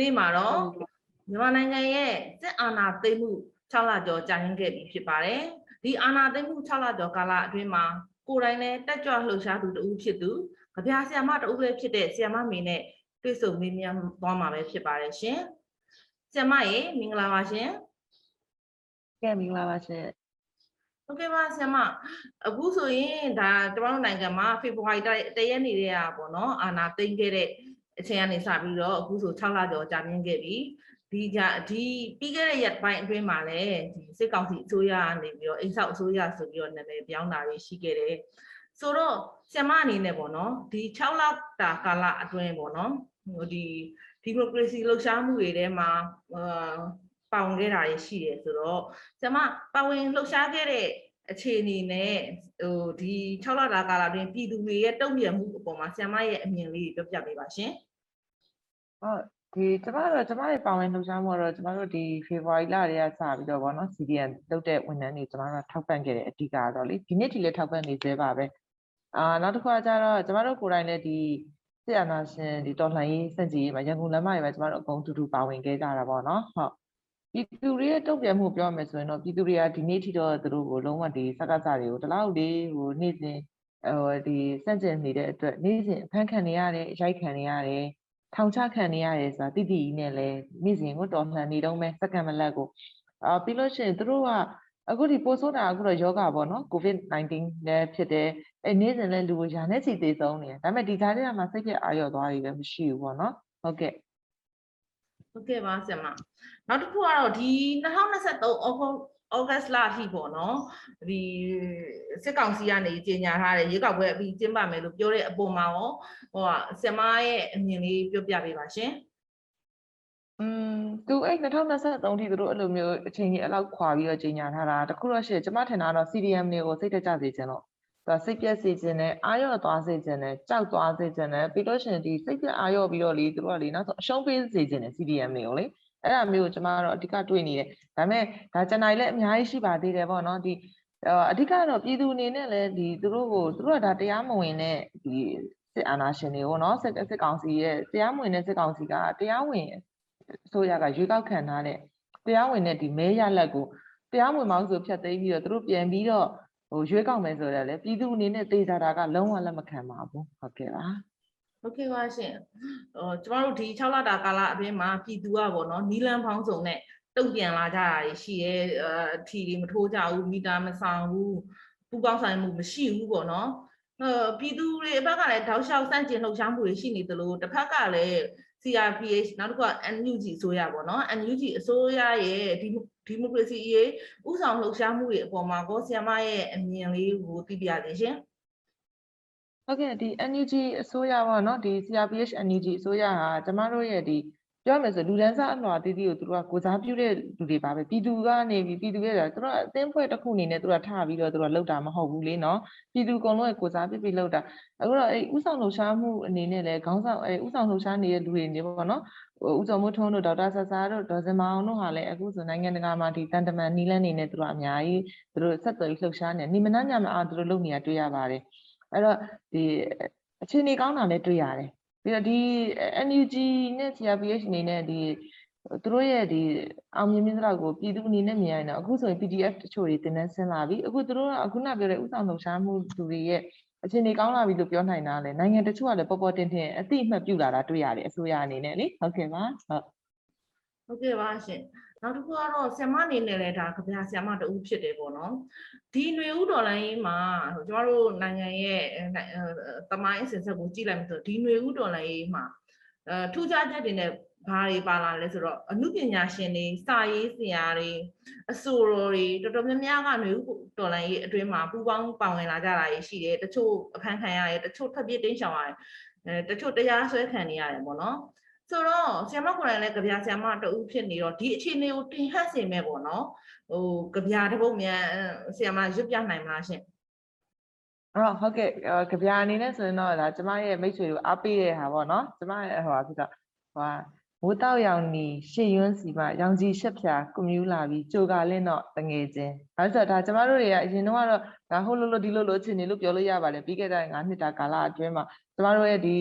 နေ့မှာတော့မြန်မာနိုင်ငံရဲ့စစ်အာဏာသိမ်းမှု6လကျော်ကြာရင်ခဲ့ပြီဖြစ်ပါတယ် ဒီအာဏာသိမ်းမှု6လကျော်ကာလအတွင်းမှာကိုယ်တိုင်လည်းတက်ကြွလှုပ်ရှားသူတဦးဖြစ်သူကြပြဆရာမတဦးပဲဖြစ်တဲ့ဆရာမမေနဲ့တွေ့ဆုံမေးမြန်းသွားမှာပဲဖြစ်ပါတယ်ရှင်ဆရာမရေမင်္ဂလာပါရှင်ကဲမင်္ဂလာပါရှင်ဟုတ်ကဲ့ပါဆရာမအခုဆိုရင်ဒါကျွန်တော်တို့နိုင်ငံမှာဖေဖော်ဝါရီတရက်နေ့တည်းอ่ะပေါ့နော်အာဏာသိမ်းခဲ့တဲ့အချိန်ကနေစပြီးတော့အခုဆို6လကျော်ကြာမြင့်ခဲ့ပြီ ဒီကြဒီပြီးခဲ့တဲ့ရက်ပိုင်းအတွင်းမှာလည်းဒီစစ်ကောင်စီအစိုးရကနေပြီးတော့အိမ်ဆောက်အစိုးရဆိုပြီးတော့နာမည်ပြောင်းတာတွေရှိခဲ့တယ်ဆိုတော့ဆရာမအနေနဲ့ပေါ့နော်ဒီ6လတာကာလအတွင်းပေါ့နော်ဟိုဒီဒီမိုကရေစီလှုပ်ရှားမှုတွေထဲမှာအာပါဝင်ခဲ့တာတွေရှိတယ်ဆိုတော့ဆရာမပါဝင်လှုပ်ရှားခဲ့တဲ့အခြေအနေနဲ့ဟိုဒီ6လတာကာလအတွင်းပြည်သူတွေရဲ့တုံ့ပြန်မှုအပေါ်မှာဆရာမရဲ့အမြင်လေးတွေပြောပြပေးပါရှင် ဟုတ်ဒီကျမတို့ကျမရဲ့ပါဝင်လှုပ်ရှားမှုကတော့ကျမတို့ဒီဖေဖော်ဝါရီလတည်းကစပြီးတော့ဗောနော် CDN လုပ်တဲ့ဝန်ထမ်းတွေကျမတို့ကထောက်ပံ့ခဲ့တဲ့အဓိကကတော့လေဒီနေ့ထိလည်းထောက်ပံ့နေသေးပါပဲအာနောက်တစ်ခါကျတော့ကျမတို့ကိုယ်တိုင်လည်းဒီစစ်အာဏာရှင်ဒီတော်လှန်ရေးစန့်ကျင်ရေးမှာရန်ကုန်လမ်းမတွေမှာကျမတို့အကုန်တူတူပါဝင်ခဲ့ကြတာဗောနော်ဟုတ်ပြည်သူတွေရဲ့တုံ့ပြန်မှုပြောရမယ်ဆိုရင်တော့ပြည်သူတွေကဒီနေ့ထိတော့သူတို့ကိုလုံးဝဒီစကားစတွေကိုတလောက်လေးဟိုနေ့စဉ်ဟိုဒီစန့်ကျင်နေတဲ့အတွက်နေ့စဉ်အဖမ်းခံနေရတယ်အရိုက်ခံနေရတယ် ထောင်ချခံနေရတယ်ဆိုတာတိတိကြီးနဲ့လဲမိစဉ်ကိုတော်လှန်နေတော့မဲစက္ကန့်မလက်ကိုအာပြီးလို့ရှိရင်သူတို့ကအခုဒီပိုဆိုးတာအခုတော့ယောဂပေါ့နော် COVID-19 လည်းဖြစ်တယ်အဲနေ့စဉ်လဲလူကိုယာနဲ့ချီသေးဆုံးနေတယ်ဒါပေမဲ့ဒီကြားထဲမှာစိတ်ပြအာရုံသွားပြီးလည်းမရှိဘူးပေါ့နော်ဟုတ်ကဲ့ဟုတ်ကဲ့ပါဆရာမနောက်တစ်ခုကတော့ဒီ2023ဩဂုတ် ဩဂတ်လအထိပေါ့နော်ဒီစစ်ကောင်စီကနေကြေညာထားတဲ့ရေကောက်ပွဲအပြီးကျင်းပမယ်လို့ပြောတဲ့အပေါ်မှာရောဟိုကဆရာမရဲ့အမြင်လေးပြောပြပေးပါရှင်อืมသူအဲ့2023ထိသူတို့အဲ့လိုမျိုးအချိန်ကြီးအလောက်ခွာပြီးတော့ကြီးညာထားတာတခုတော့ရှိတယ်ကျမထင်တာတော့ CDM တွေကိုစိတ်တကြစေခြင်းလို့သူစိတ်ပြက်စေခြင်းနဲ့အာရော့သွားစေခြင်းနဲ့ကြောက်သွားစေခြင်းနဲ့ပြီးလို့ရှိရင်ဒီစိတ်ပြက်အာရော့ပြီးတော့လေသူတို့ကလေနောက်ဆုံးအရှုံးပေးစေခြင်းနဲ့ CDM တွေကိုလေ အဲ့ဒါမျိုးကိုကျမကတော့အဓိကတွေ့နေတယ်ဒါပေမဲ့ဒါကျန်နိုင်လည်းအများကြီးရှိပါသေးတယ်ပေါ့နော်ဒီအဓိကတော့ပြည်သူအနေနဲ့လည်းဒီသူတို့ကိုသူတို့ကဒါတရားမဝင်တဲ့ဒီစစ်အာဏာရှင်တွေကိုနော်စစ်စစ်ကောင်စီရဲ့တရားမဝင်တဲ့စစ်ကောင်စီကတရားဝင်အစိုးရကရွေးကောက်ခံထားတဲ့တရားဝင်တဲ့ဒီမဲရလက်ကိုတရားဝင်မောင်းဆိုဖြတ်သိမ်းပြီးတော့သူတို့ပြန်ပြီးတော့ဟိုရွေးကောက်မယ်ဆိုတော့လေပြည်သူအနေနဲ့တေချာတာကလုံးဝလက်မခံပါဘူးဟုတ်ကဲ့ပါ ဟုတ်ကဲ့ပါရှင်ဟိုကျမတို့ဒီ6လတာကာလအတွင်းမှာပြည်သူကပေါ့နော်နီလန်ဖောင်းစုံနဲ့တုံ့ပြန်လာကြတာတွေရှိရဲအထီတွေမထိုးကြဘူးမီတာမဆောင်ဘူးပူပေါင်းဆိုင်မှုမရှိဘူးပေါ့နော်ဟိုပြည်သူတွေအဘက်ကလည်းတောက်လျှောက်စန့်ကျင်လှုပ်ရှားမှုတွေရှိနေသလိုတစ်ဖက်ကလည်း CRPH နောက်တစ်ခုက NUG အစိုးရပေါ့နော် NUG အစိုးရရဲ့ဒီဒီမိုကရေစီရေးဥဆောင်လှုပ်ရှားမှုတွေအပေါ်မှာကိုဆီယမရဲ့အမြင်လေးကိုသိပြရသေးရှင် ဟုတ်ကဲ့ဒီ NUG အစိုးရပေါ့နော်ဒီ CRPH NUG အစိုးရဟာကျမတို့ရဲ့ဒီပြောရမယ်ဆိုလူဒန်းစားအလွှာတည်တည်ကိုသူတို့ကကိုစားပြုတဲ့လူတွေပါပဲပြည်သူကနေပြီးပြည်သူရဲ့သူတို့ကအသင်းဖွဲ့တစ်ခုအနေနဲ့သူတို့ကထားပြီးတော့သူတို့ကလောက်တာမဟုတ်ဘူးလေနော်ပြည်သူအကုန်လုံးရဲ့ကိုစားပြုပြီးလောက်တာအခုတော့အဲဥဆောင်လှူရှားမှုအနေနဲ့လည်းခေါင်းဆောင်အဲဥဆောင်လှူရှားနေတဲ့လူတွေနေပေါ့နော်ဟိုဦးစောမိုးထွန်းတို့ဒေါက်တာဆဆာတို့ဒေါ်စင်မအောင်တို့ဟာလည်းအခုဆိုနိုင်ငံတကာမှာဒီတန်တမန်နီလန်းနေနဲ့သူတို့အများကြီးသူတို့ဆက်သွယ်လှူရှားနေနေမနှညမအားသူတို့လုပ်နေတာတွေ့ရပါတယ် အဲ့တော့ဒီအခြေအနေကောင်းတာလည်းတွေ့ရတယ်ပြီးတော့ဒီ NUG နဲ့ CRPH အနေနဲ့ဒီသူတို့ရဲ့ဒီအောင်မြင်မြင့်သလောက်ကိုပြည်သူအနေနဲ့မြင်ရရင်တော့အခုဆိုရင် PDF တချို့တွေတင်တန်းဆင်းလာပြီအခုသူတို့ကအခုနပြောတဲ့ဥဆောင်လှူရှားမှုသူတွေရဲ့အခြေအနေကောင်းလာပြီလို့ပြောနိုင်တာလေနိုင်ငံတချို့ကလည်းပေါ်ပေါ်တင်တင်အတိအမှတ်ပြုလာတာတွေ့ရတယ်အစိုးရအနေနဲ့လေဟုတ်ကဲ့ပါဟုတ် ဟုတ်ကဲ့ပါရှင်နောက်တစ်ခုကတော့ဆ iam အနေနဲ့လည်းဒါကြပြဆ iam တဦးဖြစ်တယ်ပေါ့နော်ဒီຫນွေဥဒေါ်လာရေးမှာကျမတို့နိုင်ငံရဲ့တမိုင်းအစဉ်ဆက်ကိုကြည့်လိုက်မယ်ဆိုဒီຫນွေဥဒေါ်လာရေးမှာအဲထူးခြားချက်တွေနဲ့ဘာတွေပါလာလဲဆိုတော့အမှုပညာရှင်တွေစာရေးဆရာတွေအဆိုတော်တွေတော်တော်များများကຫນွေဥဒေါ်လာရေးအတွင်းမှာပူပေါင်းပါဝင်လာကြတာရှိတယ်တချို့အဖမ်းခံရတယ်တချို့ထပ်ပြစ်တင်းရှောင်ရတယ်အဲတချို့တရားစွဲခံနေရတယ်ပေါ့နော် ဆိုတော့ဆီယမကိုယ်တိုင်လည်းကြပြဆီယမတဦးဖြစ်နေတော့ဒီအခြေအနေကိုတင်ဟတ်စေမဲ့ပေါ့နော်ဟိုကြပြတစ်ပုတ်မြန်ဆီယမရွတ်ပြနိုင်မလားရှင်အော်ဟုတ်ကဲ့အော်ကြပြအနေနဲ့ဆိုရင်တော့ဒါကျမရဲ့မိတ်ဆွေတို့အားပေးတဲ့ဟာပေါ့နော်ကျမရဲ့ဟိုဟာဖြစ်တော့ဟိုဟာ မိုးတောက်ရောင်နီရှေ့ယွန်းစီမရောင်ကြီးရှက်ဖြာကွန်မြူလာပြီးကြိုကလင်းတော့တငယ်ချင်းအဲဆိုတော့ဒါကျမတို့တွေကအရင်တော့ကတော့ဒါဟုတ်လို့လို့ဒီလိုလို့အချိန်နေလို့ပြောလို့ရပါတယ်ပြီးခဲ့တဲ့9နှစ်တာကာလအတွင်းမှာကျမတို့ရဲ့ဒီ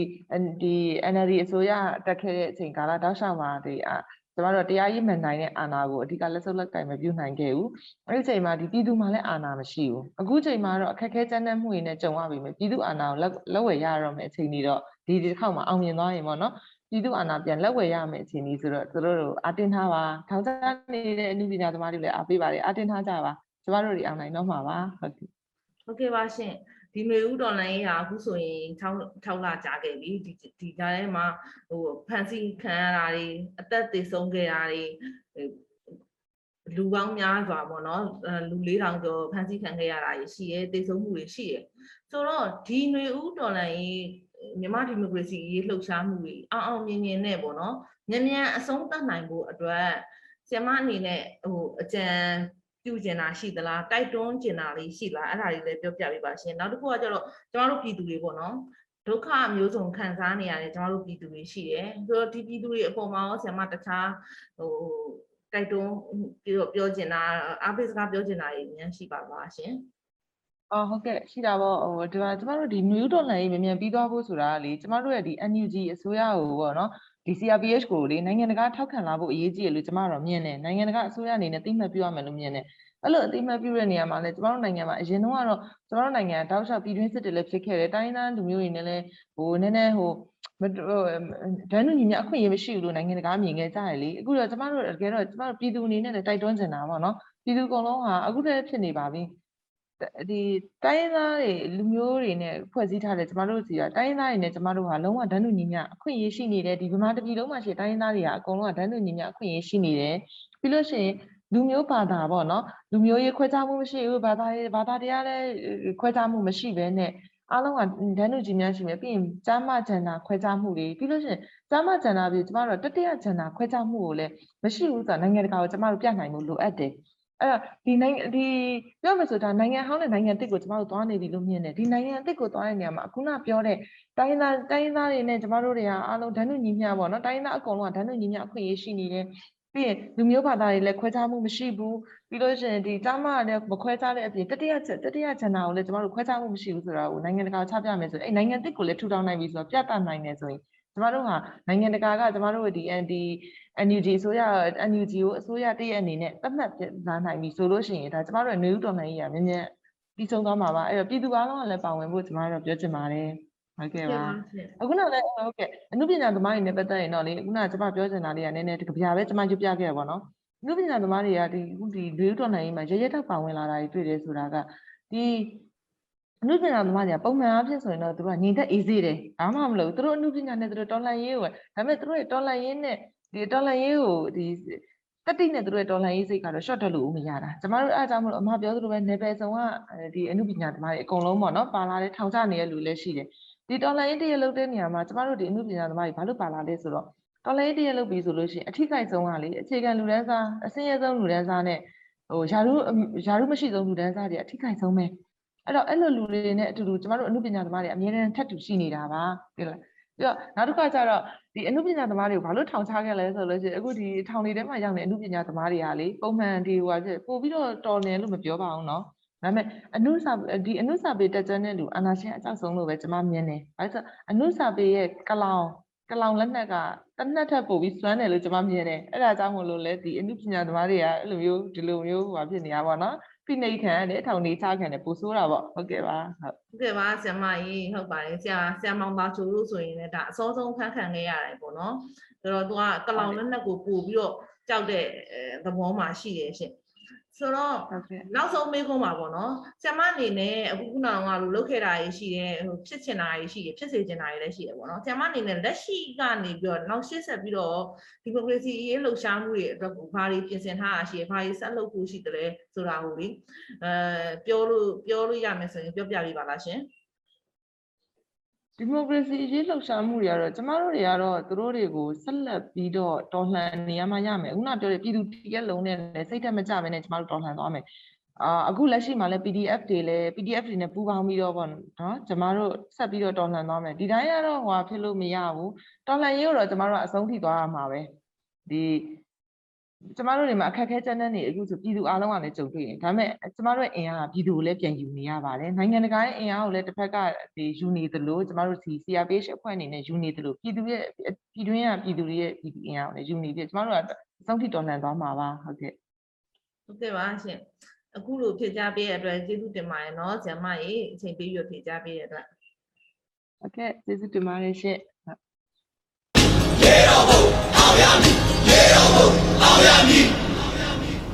ဒီ NLD အစိုးရတက်ခဲ့တဲ့အချိန်ကာလတောက်လျှောက်မှာဒီအာကျမတို့တရားရေးမှန်နိုင်တဲ့အာဏာကိုအဓိကလက်စုပ်လက်ကင်မပြုနိုင်ခဲ့ဘူးအဲ့ဒီအချိန်မှာဒီပြည်သူမှလည်းအာဏာမရှိဘူးအခုချိန်မှာတော့အခက်အခဲကြမ်းတမ်းမှုတွေနဲ့ကြုံရပြီမယ်ပြည်သူအာဏာကိုလက်လက်ဝယ်ရရတော့မယ့်အချိန်ကြီးတော့ဒီဒီတစ်ခေါက်မှာအောင်မြင်သွားရင်ပေါ့နော် ပြည်သူအာဏာပြန်လက်ဝယ်ရမယ့်အချိန်ကြီးဆိုတော့သူတို့တို့အတင်းထားပါထောင်ချနေတဲ့အမှုပညာသမားတွေလည်းအားပေးပါတယ်အတင်းထားကြပါကျမတို့တွေအောင်နိုင်တော့မှာပါဟုတ်ကဲ့ဟုတ်ကဲ့ပါရှင်ဒီမျိုးဦးတော်လိုင်းရေးဟာအခုဆိုရင်6 6လကြာခဲ့ပြီဒီဒီကြားထဲမှာဟိုဖန်စီခံရတာတွေအသက်သေဆုံးခဲ့တာတွေလူပေါင်းများစွာပေါ့နော်လူ4000ကျော်ဖန်စီခံခဲ့ရတာရှိရဲသေဆုံးမှုတွေရှိရဲဆိုတော့ဒီမျိုးဦးတော်လိုင်းရေး မြန်မာဒီမိုကရေစီရေးလှုပ်ရှားမှုတွေအောင်အောင်မြင်မြင်နဲ့ပေါ့နော်မြန်မြန်အဆုံးသတ်နိုင်ဖို့အတွက်ဆရာမအနေနဲ့ဟိုအကြံပြုကျင်တာရှိသလားတိုက်တွန်းကျင်တာလေးရှိလားအဲ့ဒါလေးလည်းပြောပြပေးပါရှင်နောက်တစ်ခုကကျတော့ကျမတို့ပြည်သူတွေပေါ့နော်ဒုက္ခမျိုးစုံခံစားနေရတယ်ကျမတို့ပြည်သူတွေရှိတယ်ဆိုတော့ဒီပြည်သူတွေအပေါ်မှာရောဆရာမတခြားဟိုတိုက်တွန်းပြောပြောကျင်တာအားပေးစကားပြောကျင်တာတွေများရှိပါလားရှင် အော်ဟုတ်ကဲ့ရှိတာပေါ့ဟိုဒီမှာကျမတို့ဒီ new dollar ရေးမြန်မြန်ပြီးသွားဖို့ဆိုတာကလေကျမတို့ရဲ့ဒီ NUG အစိုးရကိုပေါ့နော်ဒီ CRPH ကိုလေနိုင်ငံတကာထောက်ခံလာဖို့အရေးကြီးတယ်လို့ကျမတို့မြင်တယ်နိုင်ငံတကာအစိုးရအနေနဲ့သိမှတ်ပြုရမယ်လို့မြင်တယ်အဲ့လိုအသိမှတ်ပြုတဲ့နေရာမှာလည်းကျမတို့နိုင်ငံမှာအရင်တော့ကတော့ကျမတို့နိုင်ငံတောက်လျှောက်ပြည်တွင်းစစ်တွေလည်းဖြစ်ခဲ့တယ်တိုင်းသားလူမျိုးတွေနဲ့လည်းဟိုနည်းနည်းဟိုမဟိုဒန်းနူညီမြအခွင့်အရေးမရှိဘူးလို့နိုင်ငံတကာမြင်ခဲ့ကြရလေအခုတော့ကျမတို့တကယ်တော့ကျမတို့ပြည်သူအနေနဲ့လည်းတိုက်တွန်းချင်တာပေါ့နော်ပြည်သူအကုန်လုံးဟာအခုတည်းဖြစ်နေပါပြီ ဒီတိုင်းရင်းသားတွေလူမျိုးတွေနဲ့ဖွဲ့စည်းထားတဲ့ကျမတို့စီကတိုင်းရင်းသားတွေနဲ့ကျမတို့ဟာလုံးဝဒန်းတူညီမျှအခွင့်အရေးရှိနေတယ်ဒီဗမာတပြည်လုံးမှာရှိတဲ့တိုင်းရင်းသားတွေကအကုန်လုံးကဒန်းတူညီမျှအခွင့်အရေးရှိနေတယ်ပြီးလို့ရှိရင်လူမျိုးဘာသာပေါ့နော်လူမျိုးရေးခွဲခြားမှုမရှိဘူးဘာသာရေးဘာသာတရားလည်းခွဲခြားမှုမရှိဘဲနဲ့အားလုံးကဒန်းတူညီမျှရှိမယ်ပြီးရင်ကျမ်းမာဂျန်နာခွဲခြားမှုတွေပြီးလို့ရှိရင်ကျမ်းမာဂျန်နာပြီးကျမတို့တတိယဂျန်နာခွဲခြားမှုကိုလည်းမရှိဘူးဆိုတာနိုင်ငံတကာကိုကျမတို့ပြနိုင်မှုလိုအပ်တယ် အဲ့တော့ဒီနိုင်ငံဒီပြောမယ်ဆိုတာနိုင်ငံဟောင်းနဲ့နိုင်ငံအစ်စ်ကိုကျမတို့သွားနေပြီလို့မြင်တယ်ဒီနိုင်ငံအစ်စ်ကိုသွားတဲ့နေရာမှာအခုနပြောတဲ့တိုင်းရင်းသားတိုင်းရင်းသားတွေနဲ့ကျမတို့တွေကအားလုံးဓာတ်နုညီမျှပေါ့နော်တိုင်းရင်းသားအကုန်လုံးကဓာတ်နုညီမျှအခွင့်အရေးရှိနေတယ်ပြီးရင်လူမျိုးဘာသာတွေလည်းခွဲခြားမှုမရှိဘူးပြီးလို့ရှိရင်ဒီတာမကလည်းမခွဲခြားတဲ့အပြင်တတိယချက်တတိယချန်နာကိုလည်းကျမတို့ခွဲခြားမှုမရှိဘူးဆိုတာကိုနိုင်ငံတကာချပြမယ်ဆိုရင်အဲ့နိုင်ငံအစ်စ်ကိုလည်းထူထောင်နိုင်ပြီဆိုတော့ပြသနိုင်တယ်ဆိုရင် ကျမတို့ဟာနိုင်ငံတကာကကျမတို့ဒီ ND NUG အစိုးရ NUG ကိုအစိုးရတည့်ရဲ့အနေနဲ့သတ်မှတ်ပြလာနိုင်ပြီဆိုလို့ရှိရင်ဒါကျမတို့ရဲ့နေဦးတော်နိုင်ကြီးကမြင်မြင်ပြီးဆုံးသွားမှာပါအဲ့တော့ပြည်သူအားလုံးကလည်းပါဝင်ဖို့ကျမတို့ပြောချင်ပါတယ်ဟုတ်ကဲ့ပါရှင်အခုနောက်လည်းဟုတ်ကဲ့အနုပညာသမားတွေနဲ့ပတ်သက်ရင်တော့လေအခုနကကျမပြောချင်တာလေးကနည်းနည်းတကပြပဲကျမရွပြခဲ့ရပါတော့အနုပညာသမားတွေကဒီအခုဒီနေဦးတော်နိုင်ကြီးမှာရရထောက်ပါဝင်လာတာတွေတွေ့တယ်ဆိုတာကဒီ အနုပညာသမားတွေကပုံမှန်အားဖြင့်ဆိုရင်တော့သူတို့ကညီသက်အေးစေးတယ်ဘာမှမလုပ်သူတို့အနုပညာနဲ့သူတို့တော်လှန်ရေးကိုဒါပေမဲ့သူတို့ရဲ့တော်လှန်ရေးနဲ့ဒီတော်လှန်ရေးကိုဒီတတိနဲ့သူတို့ရဲ့တော်လှန်ရေးစိတ်ကတော့ short တက်လို့မရတာကျမတို့အားကြောင့်မလို့အမပြောသလိုပဲ level ဆောင်ကဒီအနုပညာသမားတွေအကုန်လုံးပေါ့နော်ပါလာတဲ့ထောင်ချနေတဲ့လူလည်းရှိတယ်ဒီတော်လှန်ရေးတရလုပ်တဲ့နေရာမှာကျမတို့ဒီအနုပညာသမားတွေဘာလို့ပါလာလဲဆိုတော့တော်လှန်ရေးတရလုပ်ပြီဆိုလို့ရှိရင်အထိခိုက်ဆုံးကလေအခြေခံလူတန်းစားအစင်းရဲဆုံးလူတန်းစားနဲ့ဟိုယာရုယာရုမရှိဆုံးလူတန်းစားတွေအထိခိုက်ဆုံးပဲ အဲ့တော့အဲ့လိုလူတွေနဲ့အတူတူကျမတို့အနုပညာသမားတွေအများနဲ့ထပ်တူရှိနေတာပါဒီလားပြီးတော့နောက်တစ်ခါကျတော့ဒီအနုပညာသမားတွေကိုဘာလို့ထောင်ချခဲ့လဲဆိုလို့ရှိရင်အခုဒီထောင်တွေထဲမှာရောက်နေအနုပညာသမားတွေကလေပုံမှန်ဒီဟိုဟာဖြစ်ပို့ပြီးတော့တော်နေလို့မပြောပါဘူးเนาะဒါပေမဲ့အနုစာဒီအနုစာပေတက်ကြတဲ့လူအာနာရှင်အကြောက်ဆုံးလို့ပဲကျွန်မမြင်တယ်။ဘာလို့ဆိုအနုစာပေရဲ့ကလောင်ကလောင်လက်နက်ကတစ်နက်ထပ်ပို့ပြီးစွမ်းတယ်လို့ကျွန်မမြင်တယ်။အဲ့ဒါကြောင့်မို့လို့လဲဒီအနုပညာသမားတွေကအဲ့လိုမျိုးဒီလိုမျိုးဟိုဖြစ်နေရပါတော့။ ဖိနှိပ်ခံရတယ်ထောင်နေချခံတယ်ပိုဆိုးတာပေါ့ဟုတ်ကဲ့ပါဟုတ်ဟုတ်ကဲ့ပါဆရာမကြီးဟုတ်ပါတယ်ဆရာဆရာမောင်ပါချိုလို့ဆိုရင်လည်းဒါအစောဆုံးဖန်ခံခဲ့ရတယ်ပေါ့နော်ဆိုတော့သူကကလောင်လက်နက်ကိုပို့ပြီးတော့ကြောက်တဲ့အဲသဘောမှရှိတယ်ရှင် ဆိုတော့ဟုတ်ကဲ့နောက်ဆုံးမေးခွန်းပါပေါ့နော်ဆရာမအနေနဲ့အခုခုနကလိုလုတ်ခဲ့တာကြီးရှိတယ်ဟိုဖြစ်ချင်တာကြီးရှိတယ်ဖြစ်စေချင်တာကြီးလည်းရှိတယ်ပေါ့နော်ဆရာမအနေနဲ့လက်ရှိကနေပြီးတော့နောက်ရှေ့ဆက်ပြီးတော့ဒီမိုကရေစီရေးလှုပ်ရှားမှုတွေအတွက်ကိုဘာတွေပြင်ဆင်ထားတာရှိတယ်ဘာတွေဆက်လုပ်ဖို့ရှိတယ်လဲဆိုတာကိုလေအဲပြောလို့ပြောလို့ရမယ်ဆိုရင်ပြောပြပေးပါလားရှင် ဒီမိုကရေစီရေးလှုပ်ရှားမှုတွေကတော့ကျမတို့တွေကတော့သူတို့တွေကိုဆက်လက်ပြီးတော့တော်လှန်နေရမှရမယ်ခုနပြောတဲ့ပြည်သူတရက်လုံးနဲ့လည်းစိတ်သက်မကြဘဲနဲ့ကျမတို့တော်လှန်သွားမယ်အာအခုလက်ရှိမှာလည်း PDF တွေလည်း PDF တွေနဲ့ပူးပေါင်းပြီးတော့ပေါ့နော်ကျမတို့ဆက်ပြီးတော့တော်လှန်သွားမယ်ဒီတိုင်းကတော့ဟိုဟာဖြစ်လို့မရဘူးတော်လှန်ရေးကိုတော့ကျမတို့ကအဆုံးထိသွားရမှာပဲဒီ ကျမတို့တွေမှာအခက်အခဲကျန်းတဲ့နေအခုဆိုပြည်သူအားလုံးကလည်းကြုံတွေ့တယ်ဒါပေမဲ့ကျမတို့ရဲ့အင်အားကပြည်သူကိုလည်းပြန်ယူနေရပါတယ်နိုင်ငံတကာရဲ့အင်အားကိုလည်းတစ်ဖက်ကဒီယူနေသလိုကျမတို့စီ CRPH အဖွဲ့အနေနဲ့ယူနေသလိုပြည်သူရဲ့ပြည်တွင်းကပြည်သူတွေရဲ့ပြည်သူအင်အားကိုလည်းယူနေပြီးကျမတို့ကအဆုံးထိတော်လှန်သွားမှာပါဟုတ်ကဲ့ဟုတ်ကဲ့ပါရှင်အခုလိုဖြေကြားပေးတဲ့အတွက်ကျေးဇူးတင်ပါတယ်နော်ဆရာမရေအချိန်ပေးပြီးတော့ဖြေကြားပေးတဲ့အတွက်ဟုတ်ကဲ့ကျေးဇူးတင်ပါတယ်ရှင့်ရေတော်ဘုံအောင်ရမည်ရေတော်ဘုံ အောင်ရမည်